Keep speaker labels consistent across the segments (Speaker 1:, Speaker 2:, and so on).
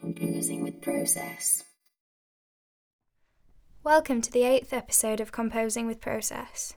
Speaker 1: Composing with Process.
Speaker 2: Welcome to the eighth episode of Composing with Process.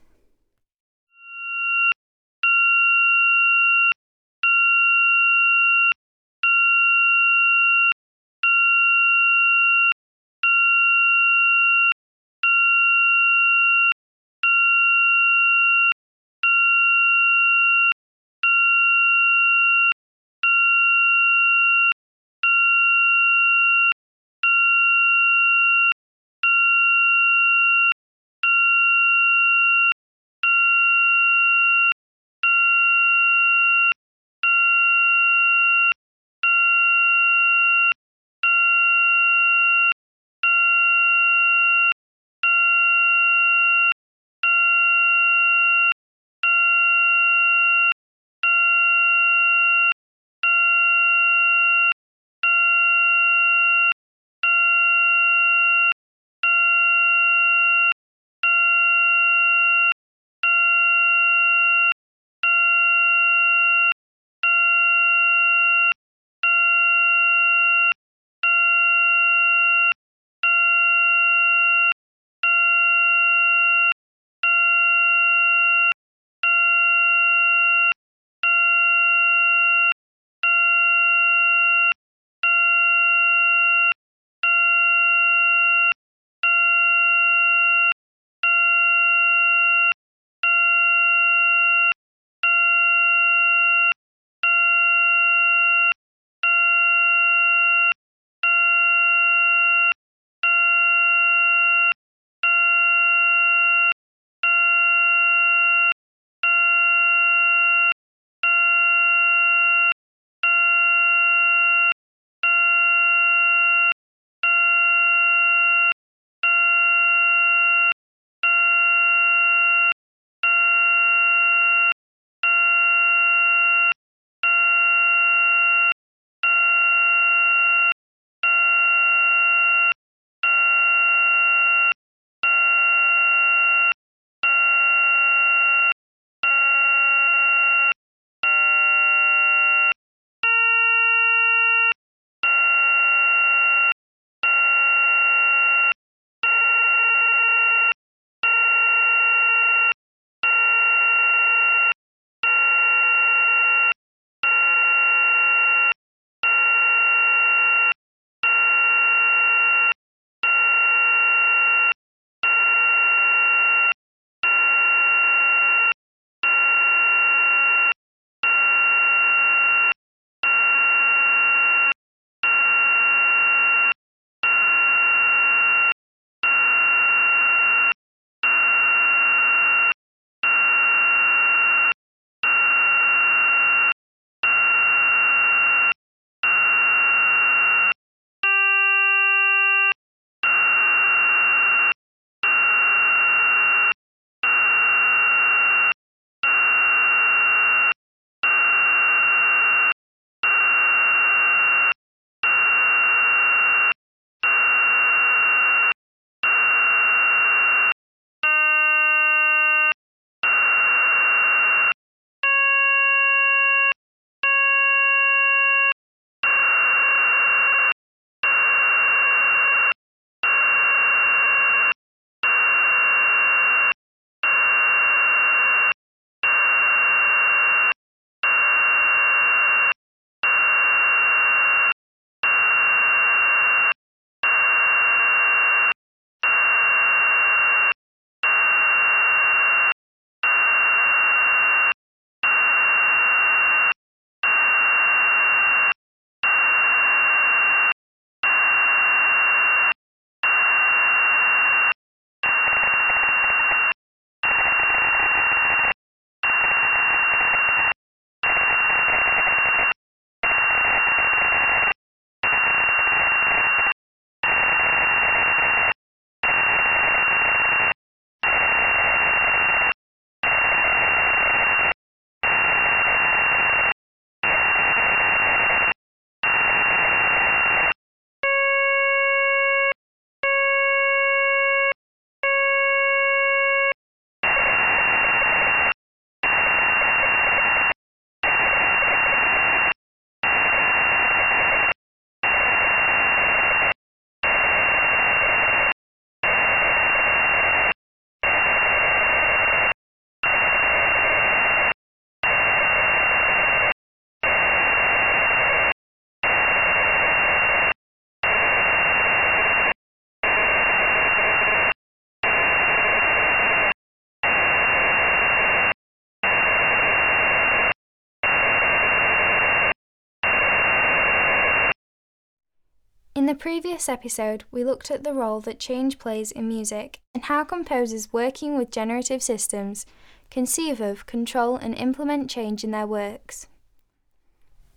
Speaker 2: In the previous episode, we looked at the role that change plays in music and how composers working with generative systems conceive of, control, and implement change in their works.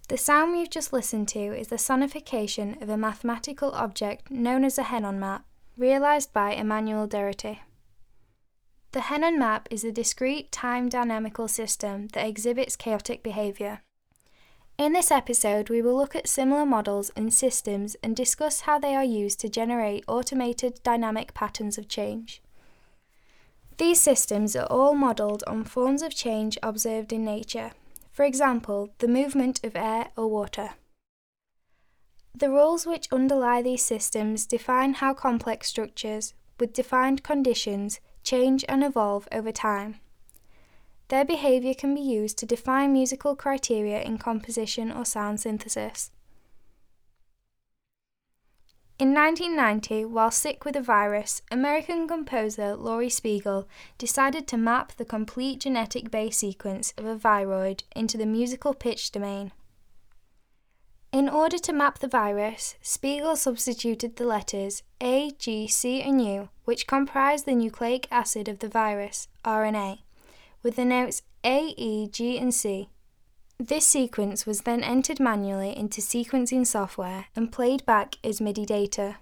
Speaker 2: The sound we've just listened to is the sonification of a mathematical object known as a Henon map, realized by Emmanuel Derrite. The Henon map is a discrete time dynamical system that exhibits chaotic behavior. In this episode, we will look at similar models and systems and discuss how they are used to generate automated dynamic patterns of change. These systems are all modelled on forms of change observed in nature, for example, the movement of air or water. The rules which underlie these systems define how complex structures, with defined conditions, change and evolve over time. Their behaviour can be used to define musical criteria in composition or sound synthesis. In 1990, while sick with a virus, American composer Laurie Spiegel decided to map the complete genetic base sequence of a viroid into the musical pitch domain. In order to map the virus, Spiegel substituted the letters A, G, C, and U, which comprise the nucleic acid of the virus, RNA with the notes A, E, G, and C. This sequence was then entered manually into sequencing software and played back as MIDI data.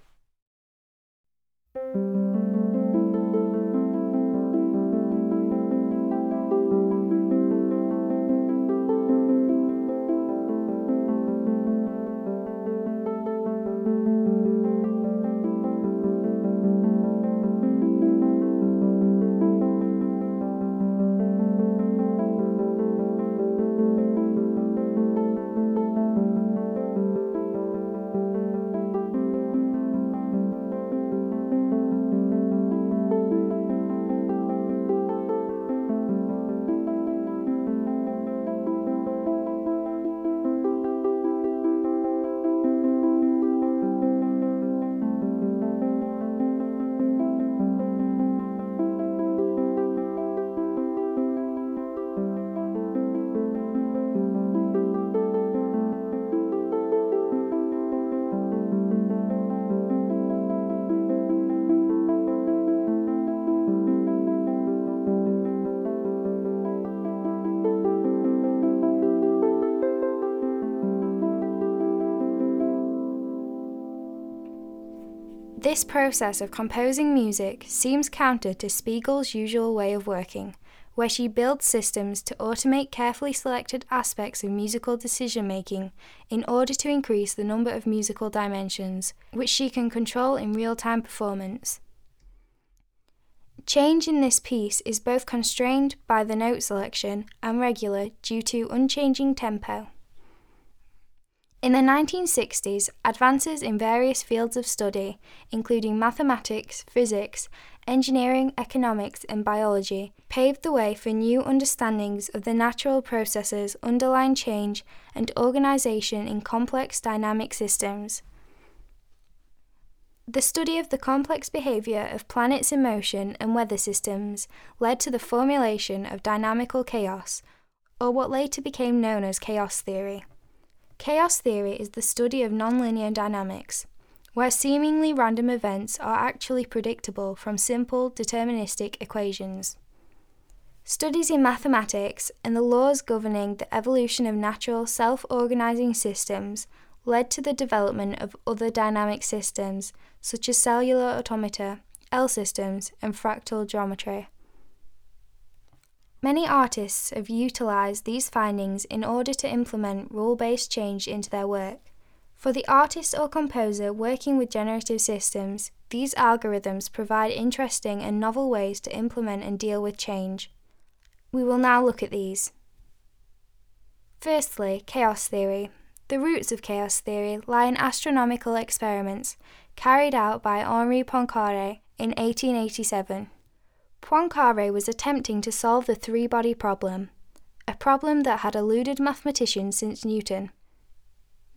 Speaker 2: This process of composing music seems counter to Spiegel's usual way of working, where she builds systems to automate carefully selected aspects of musical decision making in order to increase the number of musical dimensions, which she can control in real time performance. Change in this piece is both constrained by the note selection and regular due to unchanging tempo. In the 1960s, advances in various fields of study, including mathematics, physics, engineering, economics, and biology, paved the way for new understandings of the natural processes underlying change and organization in complex dynamic systems. The study of the complex behavior of planets in motion and weather systems led to the formulation of dynamical chaos, or what later became known as chaos theory. Chaos theory is the study of nonlinear dynamics, where seemingly random events are actually predictable from simple deterministic equations. Studies in mathematics and the laws governing the evolution of natural self organizing systems led to the development of other dynamic systems, such as cellular automata, L systems, and fractal geometry. Many artists have utilized these findings in order to implement rule based change into their work. For the artist or composer working with generative systems, these algorithms provide interesting and novel ways to implement and deal with change. We will now look at these. Firstly, chaos theory. The roots of chaos theory lie in astronomical experiments carried out by Henri Poincaré in 1887. Poincaré was attempting to solve the three body problem, a problem that had eluded mathematicians since Newton.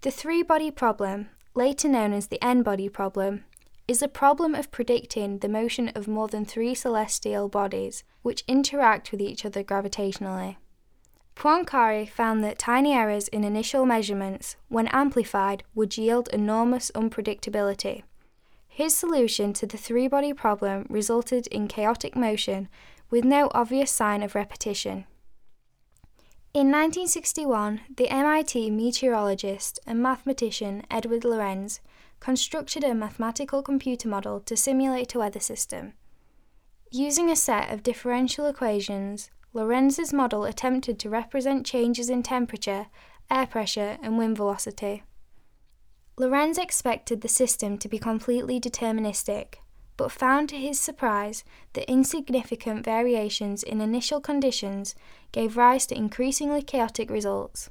Speaker 2: The three body problem, later known as the n body problem, is a problem of predicting the motion of more than three celestial bodies which interact with each other gravitationally. Poincaré found that tiny errors in initial measurements, when amplified, would yield enormous unpredictability. His solution to the three body problem resulted in chaotic motion with no obvious sign of repetition. In 1961, the MIT meteorologist and mathematician Edward Lorenz constructed a mathematical computer model to simulate a weather system. Using a set of differential equations, Lorenz's model attempted to represent changes in temperature, air pressure, and wind velocity. Lorenz expected the system to be completely deterministic, but found to his surprise that insignificant variations in initial conditions gave rise to increasingly chaotic results.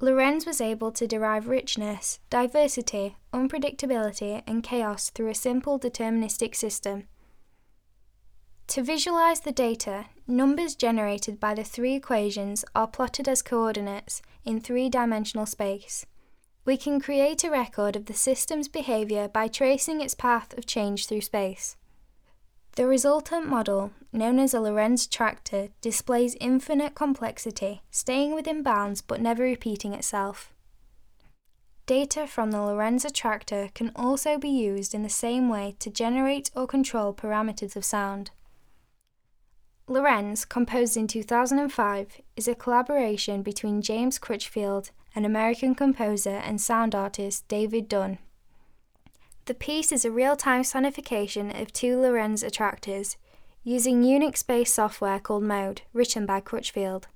Speaker 2: Lorenz was able to derive richness, diversity, unpredictability, and chaos through a simple deterministic system. To visualize the data, numbers generated by the three equations are plotted as coordinates in three dimensional space. We can create a record of the system's behavior by tracing its path of change through space. The resultant model, known as a Lorenz attractor, displays infinite complexity, staying within bounds but never repeating itself. Data from the Lorenz attractor can also be used in the same way to generate or control parameters of sound. Lorenz, composed in 2005, is a collaboration between James Crutchfield and American composer and sound artist David Dunn. The piece is a real time sonification of two Lorenz attractors using Unix based software called Mode, written by Crutchfield.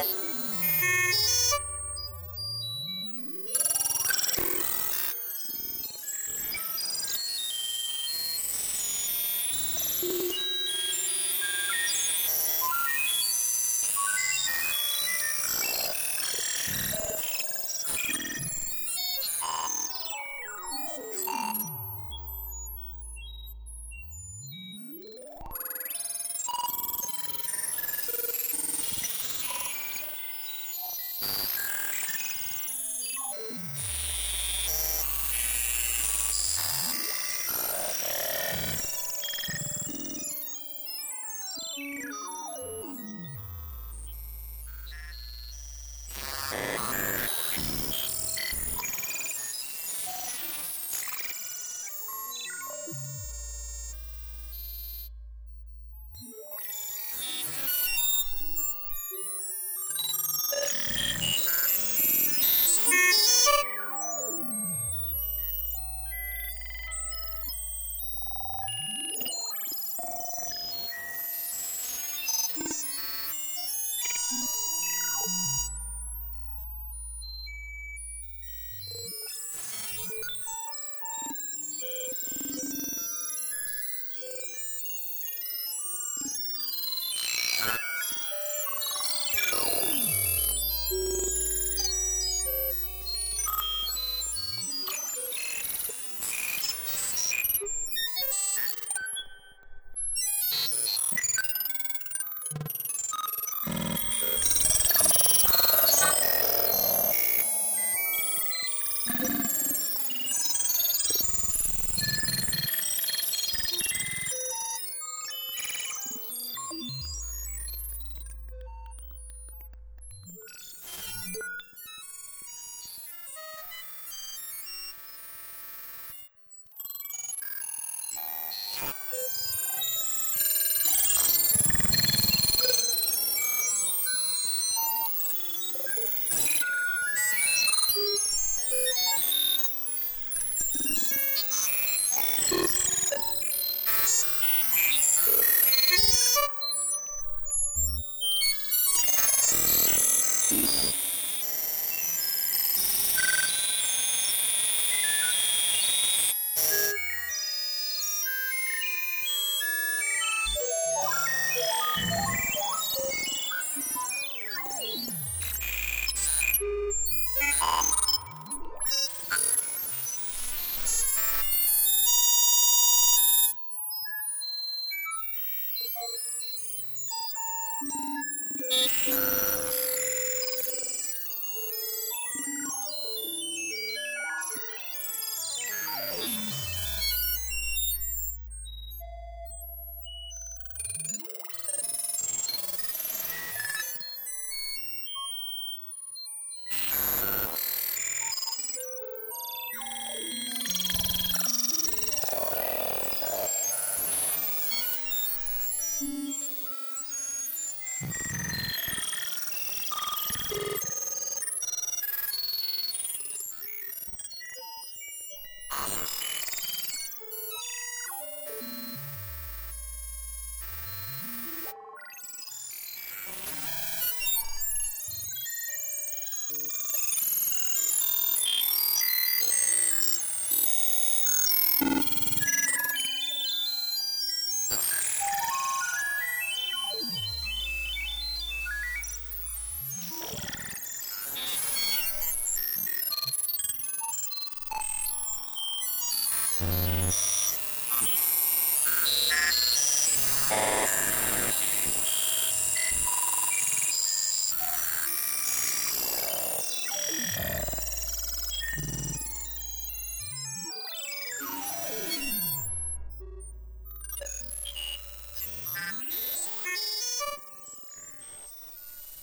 Speaker 2: Joseph.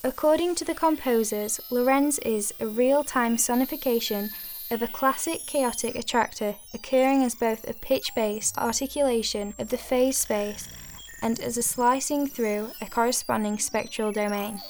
Speaker 2: According to the composers, Lorenz is a real time sonification of a classic chaotic attractor occurring as both a pitch based articulation of the phase space and as a slicing through a corresponding spectral domain.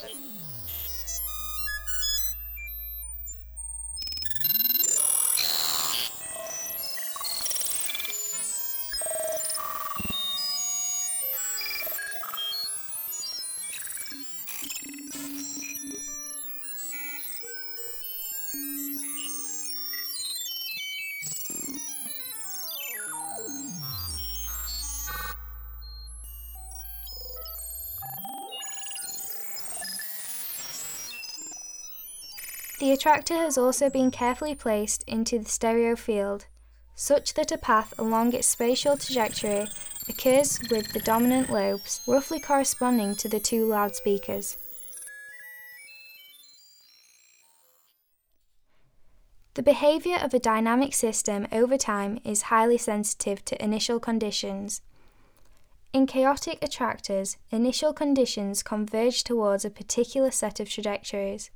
Speaker 2: The attractor has also been carefully placed into the stereo field, such that a path along its spatial trajectory occurs with the dominant lobes roughly corresponding to the two loudspeakers. The behavior of a dynamic system over time is highly sensitive to initial conditions. In chaotic attractors, initial conditions converge towards a particular set of trajectories.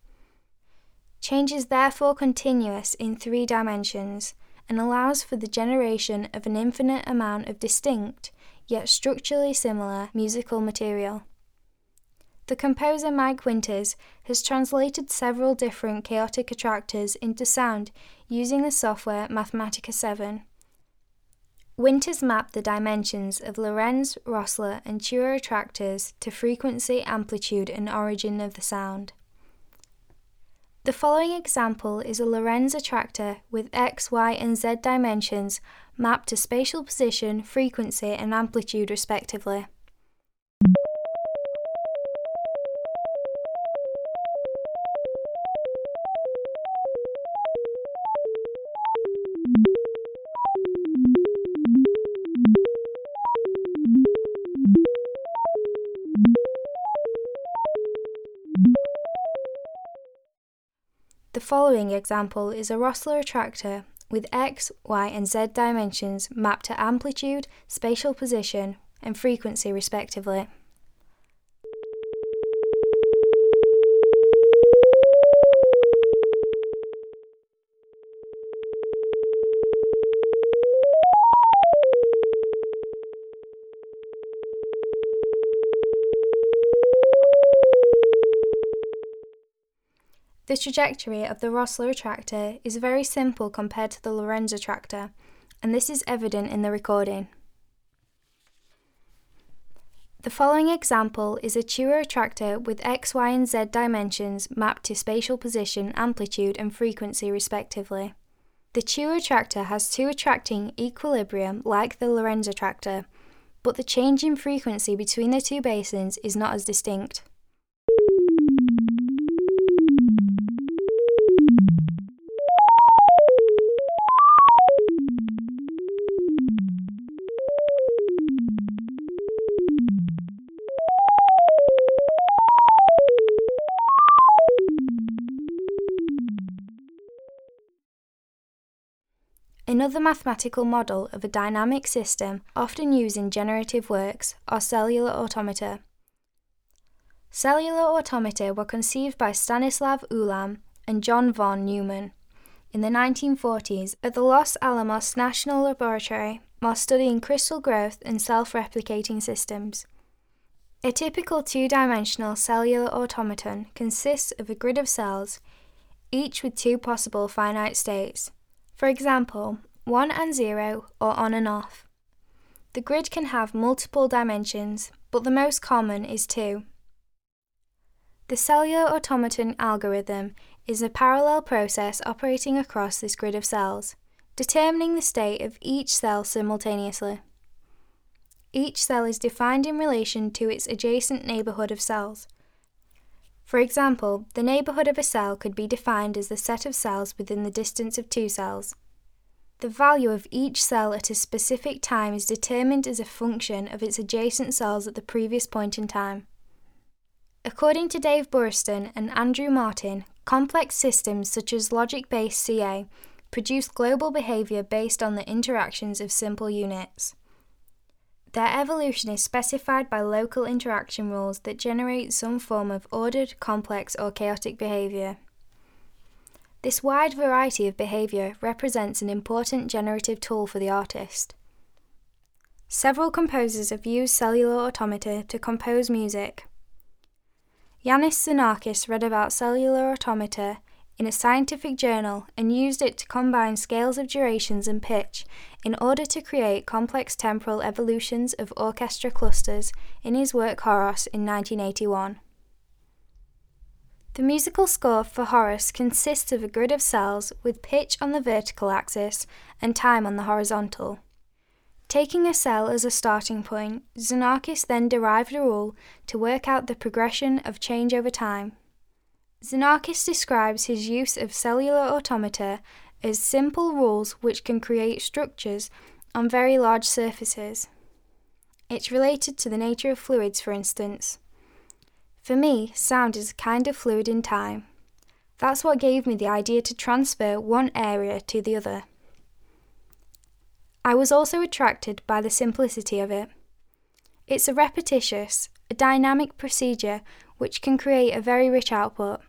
Speaker 2: Change is therefore continuous in three dimensions and allows for the generation of an infinite amount of distinct, yet structurally similar, musical material. The composer Mike Winters has translated several different chaotic attractors into sound using the software Mathematica 7. Winters mapped the dimensions of Lorenz, Rossler, and Tuer attractors to frequency, amplitude, and origin of the sound. The following example is a Lorenz attractor with x, y, and z dimensions mapped to spatial position, frequency, and amplitude respectively. Following example is a Rossler attractor with x, y, and z dimensions mapped to amplitude, spatial position, and frequency respectively. The trajectory of the Rossler attractor is very simple compared to the Lorenz attractor, and this is evident in the recording. The following example is a Tuer attractor with x, y, and z dimensions mapped to spatial position, amplitude, and frequency respectively. The Tuer attractor has two attracting equilibrium like the Lorenz attractor, but the change in frequency between the two basins is not as distinct. Another mathematical model of a dynamic system often used in generative works are cellular automata. Cellular automata were conceived by Stanislav Ulam and John von Neumann in the 1940s at the Los Alamos National Laboratory while studying crystal growth and self replicating systems. A typical two dimensional cellular automaton consists of a grid of cells, each with two possible finite states. For example, 1 and 0 or on and off. The grid can have multiple dimensions, but the most common is 2. The cellular automaton algorithm is a parallel process operating across this grid of cells, determining the state of each cell simultaneously. Each cell is defined in relation to its adjacent neighbourhood of cells. For example, the neighbourhood of a cell could be defined as the set of cells within the distance of two cells. The value of each cell at a specific time is determined as a function of its adjacent cells at the previous point in time. According to Dave Burraston and Andrew Martin, complex systems such as logic based CA produce global behaviour based on the interactions of simple units. Their evolution is specified by local interaction rules that generate some form of ordered, complex, or chaotic behaviour. This wide variety of behaviour represents an important generative tool for the artist. Several composers have used cellular automata to compose music. Iannis Xenakis read about cellular automata in a scientific journal and used it to combine scales of durations and pitch in order to create complex temporal evolutions of orchestra clusters in his work Horos in 1981. The musical score for Horos consists of a grid of cells with pitch on the vertical axis and time on the horizontal. Taking a cell as a starting point, Xenakis then derived a rule to work out the progression of change over time. Xenakis describes his use of cellular automata as simple rules which can create structures on very large surfaces. It's related to the nature of fluids, for instance. For me, sound is a kind of fluid in time. That's what gave me the idea to transfer one area to the other. I was also attracted by the simplicity of it. It's a repetitious, a dynamic procedure which can create a very rich output.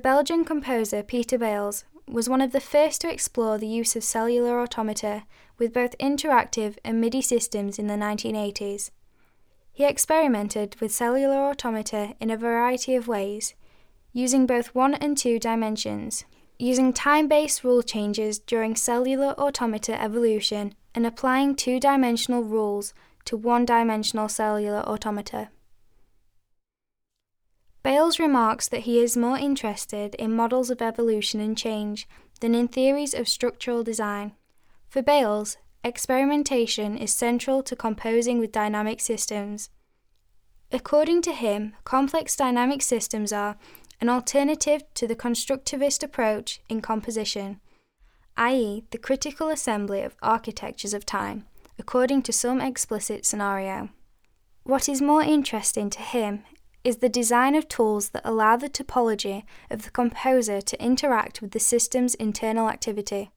Speaker 2: The Belgian composer Peter Beyls was one of the first to explore the use of cellular automata with both interactive and MIDI systems in the 1980s. He experimented with cellular automata in a variety of ways, using both one and two dimensions, using time based rule changes during cellular automata evolution, and applying two dimensional rules to one dimensional cellular automata. Beyls remarks that he is more interested in models of evolution and change than in theories of structural design. For Beyls, experimentation is central to composing with dynamic systems. According to him, complex dynamic systems are an alternative to the constructivist approach in composition, i.e., the critical assembly of architectures of time, according to some explicit scenario. What is more interesting to him is the design of tools that allow the topology of the composer to interact with the system's internal activity.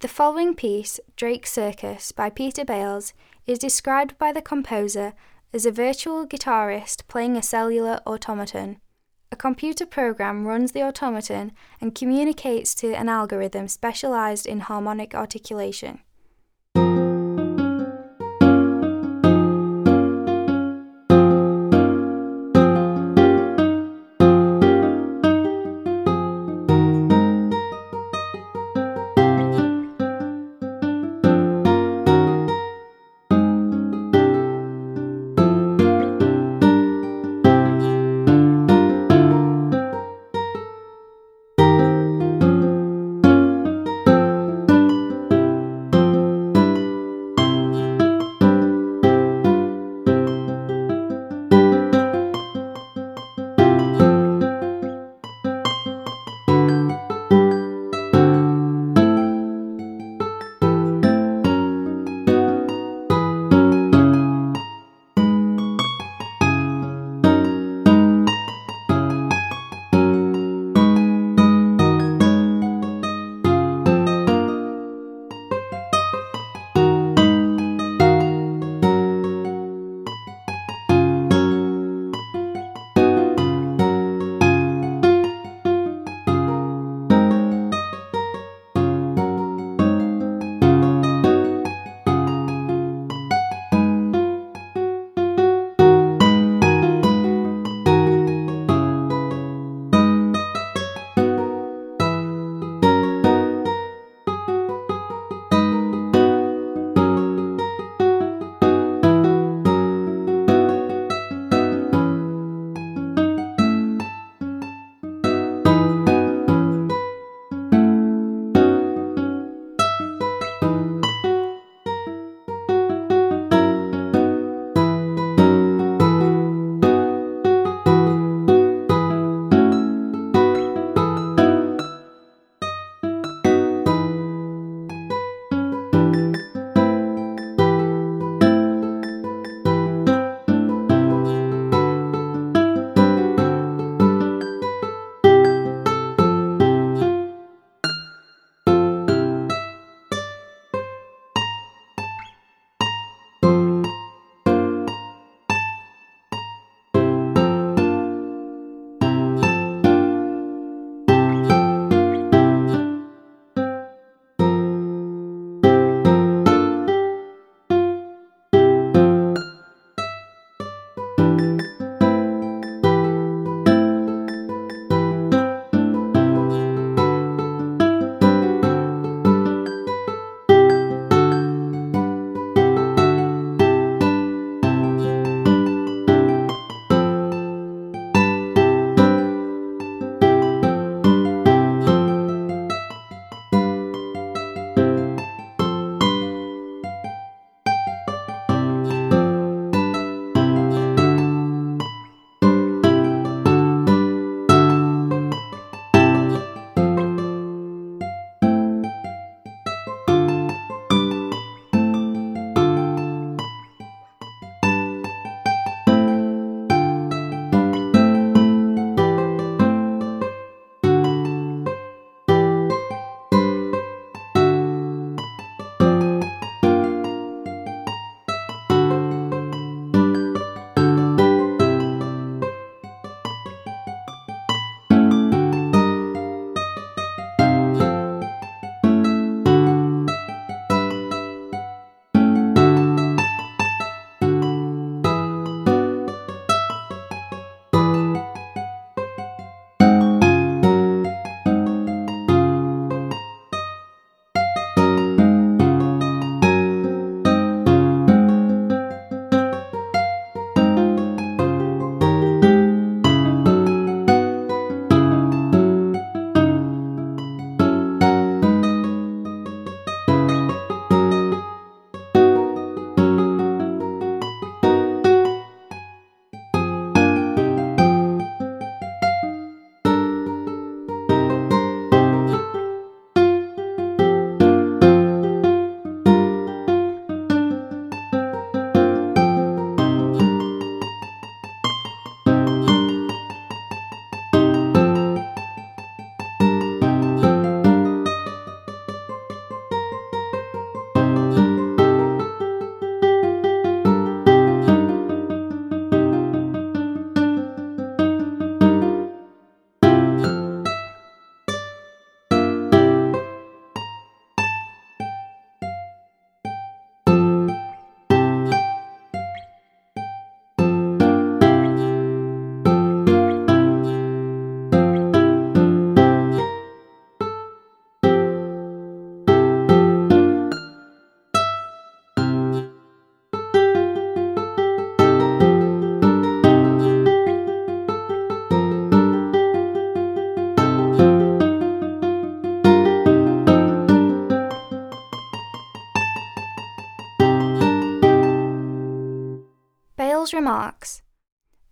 Speaker 2: The following piece, Drake Circus by Peter Beyls, is described by the composer as a virtual guitarist playing a cellular automaton. A computer program runs the automaton and communicates to an algorithm specialized in harmonic articulation.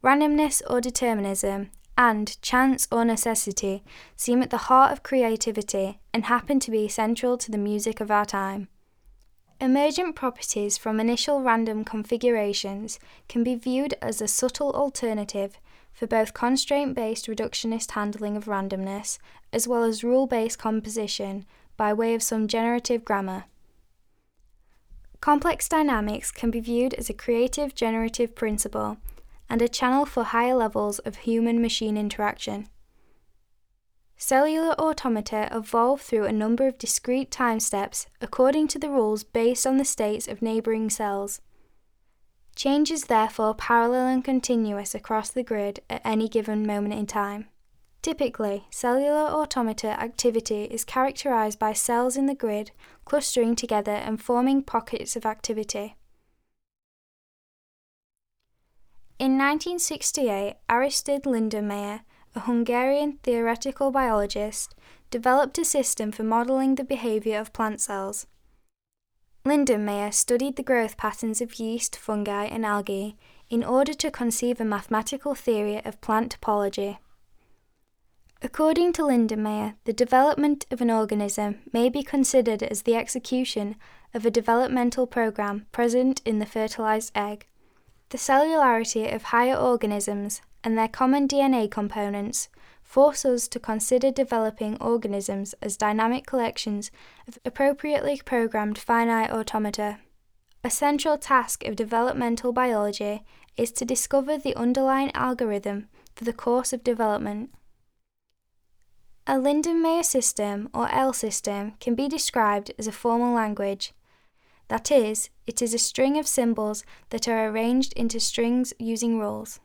Speaker 2: Randomness or determinism and chance or necessity seem at the heart of creativity and happen to be central to the music of our time. Emergent properties from initial random configurations can be viewed as a subtle alternative for both constraint based reductionist handling of randomness as well as rule based composition by way of some generative grammar. Complex dynamics can be viewed as a creative generative principle and a channel for higher levels of human machine interaction. Cellular automata evolve through a number of discrete time steps according to the rules based on the states of neighbouring cells. Change is therefore parallel and continuous across the grid at any given moment in time. Typically, cellular automata activity is characterized by cells in the grid clustering together and forming pockets of activity. In 1968, Aristid Lindenmayer, a Hungarian theoretical biologist, developed a system for modeling the behavior of plant cells. Lindenmayer studied the growth patterns of yeast, fungi, and algae in order to conceive a mathematical theory of plant topology. According to Lindenmayer, the development of an organism may be considered as the execution of a developmental program present in the fertilized egg. The cellularity of higher organisms and their common DNA components force us to consider developing organisms as dynamic collections of appropriately programmed finite automata. A central task of developmental biology is to discover the underlying algorithm for the course of development. A Lindenmayer system, or L system, can be described as a formal language. That is, it is a string of symbols that are arranged into strings using rules.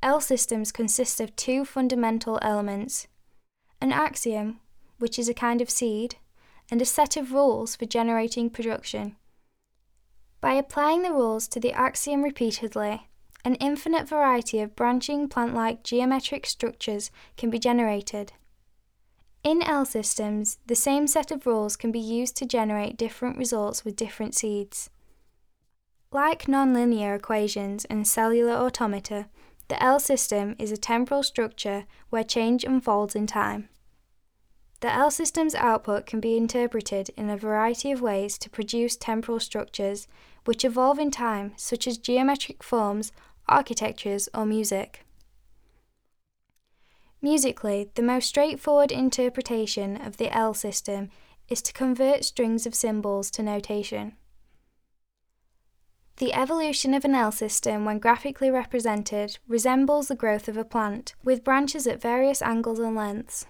Speaker 2: L systems consist of two fundamental elements an axiom, which is a kind of seed, and a set of rules for generating production. By applying the rules to the axiom repeatedly, an infinite variety of branching plant like geometric structures can be generated. In L systems, the same set of rules can be used to generate different results with different seeds. Like nonlinear equations and cellular automata, the L system is a temporal structure where change unfolds in time. The L system's output can be interpreted in a variety of ways to produce temporal structures which evolve in time, such as geometric forms, architectures, or music. Musically, the most straightforward interpretation of the L system is to convert strings of symbols to notation. The evolution of an L system, when graphically represented, resembles the growth of a plant, with branches at various angles and lengths.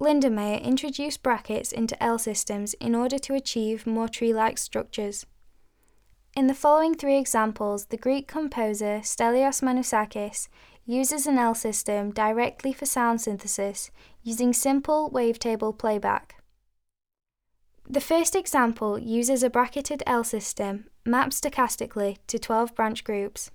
Speaker 2: Lindenmayer introduced brackets into L systems in order to achieve more tree like structures. In the following three examples, the Greek composer Stelios Manousakis uses an L system directly for sound synthesis using simple wavetable playback. The first example uses a bracketed L system mapped stochastically to 12 branch groups.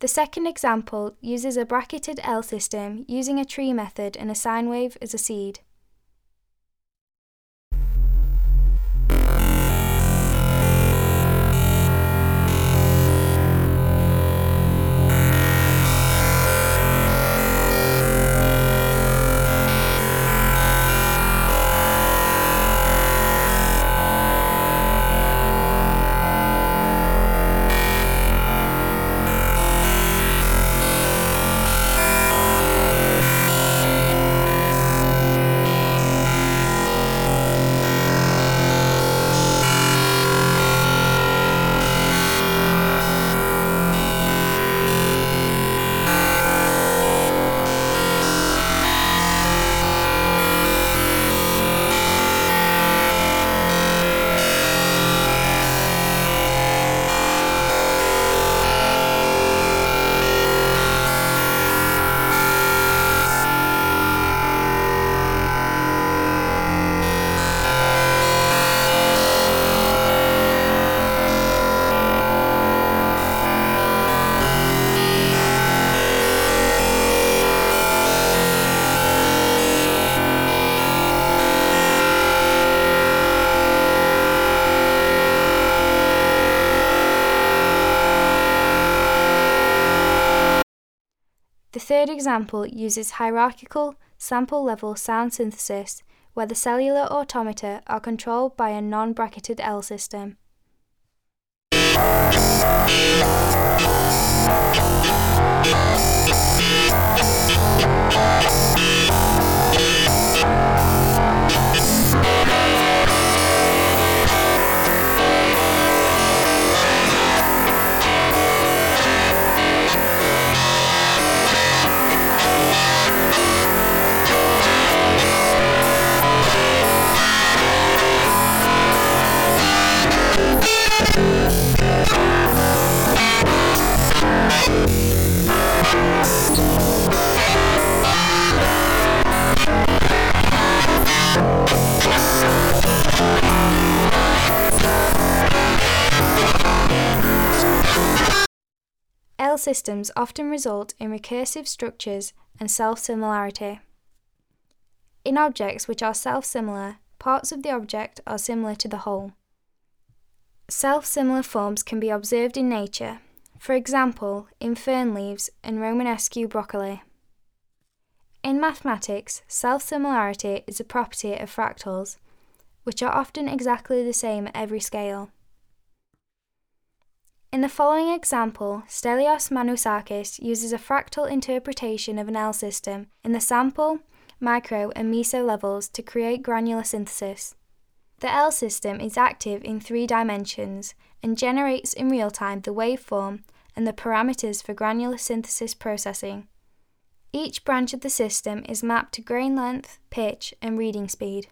Speaker 2: The second example uses a bracketed L system using a tree method and a sine wave as a seed. The third example uses hierarchical sample level sound synthesis, where the cellular automata are controlled by a non bracketed L system. L systems often result in recursive structures and self similarity. In objects which are self similar, parts of the object are similar to the whole. Self similar forms can be observed in nature, for example, in fern leaves and Romanesque broccoli. In mathematics, self similarity is a property of fractals, which are often exactly the same at every scale. In the following example, Stelios Manousakis uses a fractal interpretation of an L system in the sample, micro, and meso levels to create granular synthesis. The L system is active in three dimensions and generates in real time the waveform and the parameters for granular synthesis processing. Each branch of the system is mapped to grain length, pitch, and reading speed.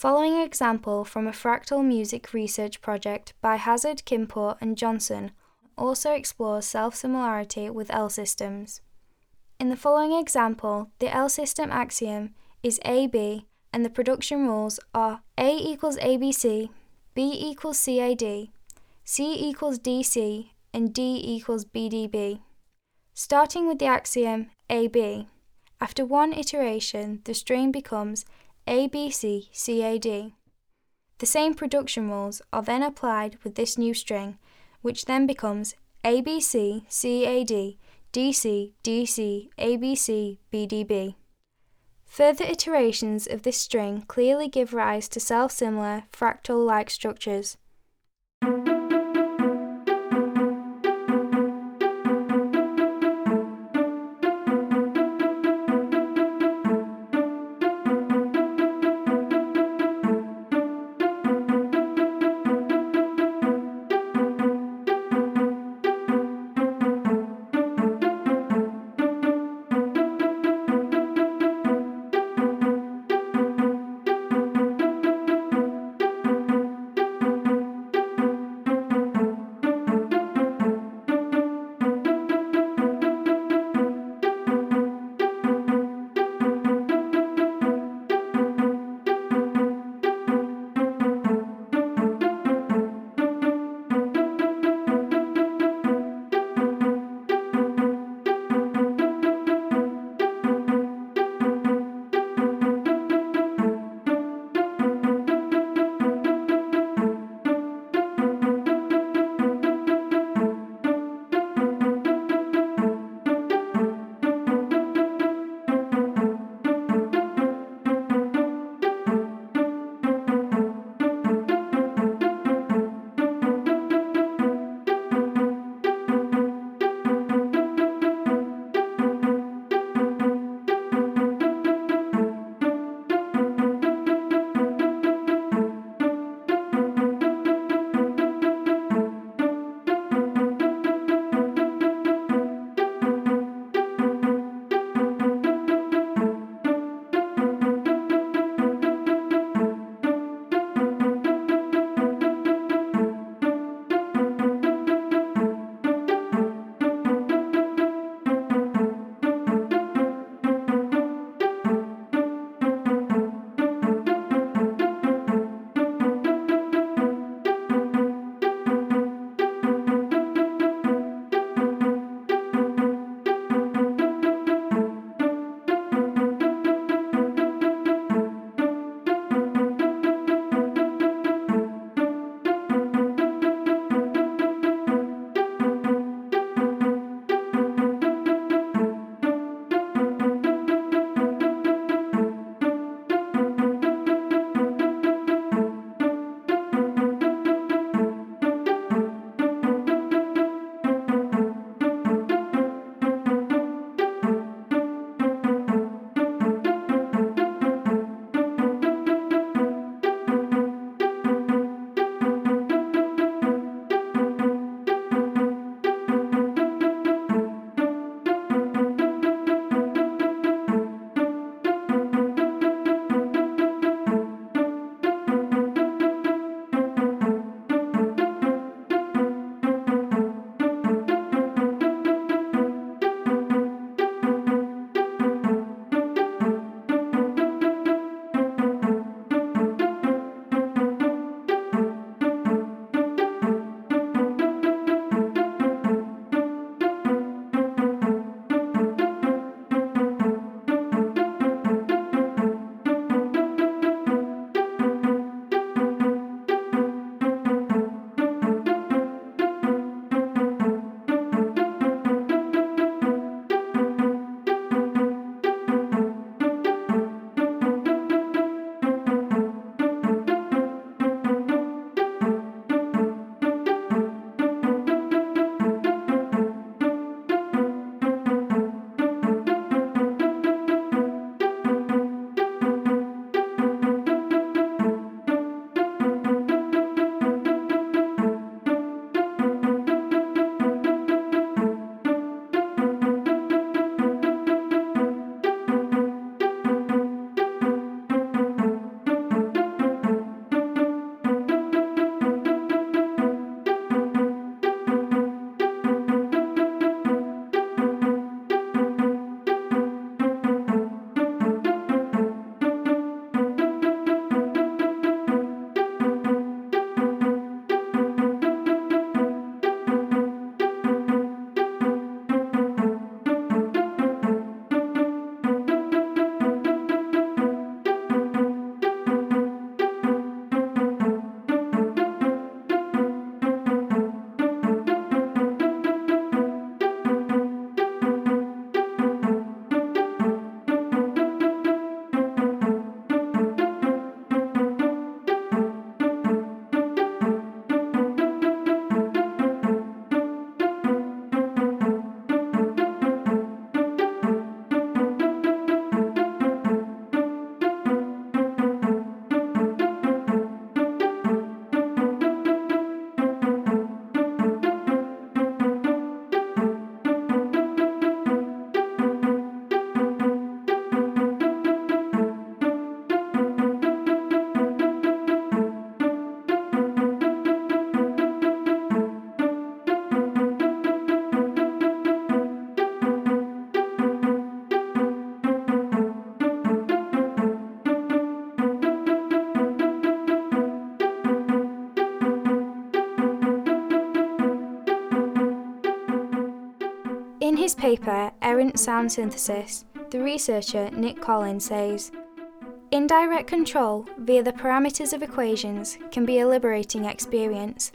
Speaker 2: Following example from a fractal music research project by Hazard, Kimport, and Johnson also explores self similarity with L systems. In the following example, the L system axiom is AB and the production rules are A equals ABC, B equals CAD, C equals DC, and D equals BDB. Starting with the axiom AB, after one iteration, the string becomes ABCCAD. The same production rules are then applied with this new string, which then becomes ABCCAD DC, DC, ABC, BDB. Further iterations of this string clearly give rise to self similar, fractal like structures. Sound Synthesis, the researcher Nick Collins says Indirect control via the parameters of equations can be a liberating experience.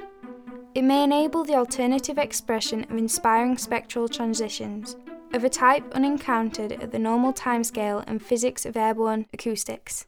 Speaker 2: It may enable the alternative expression of inspiring spectral transitions, of a type unencountered at the normal timescale and physics of airborne acoustics.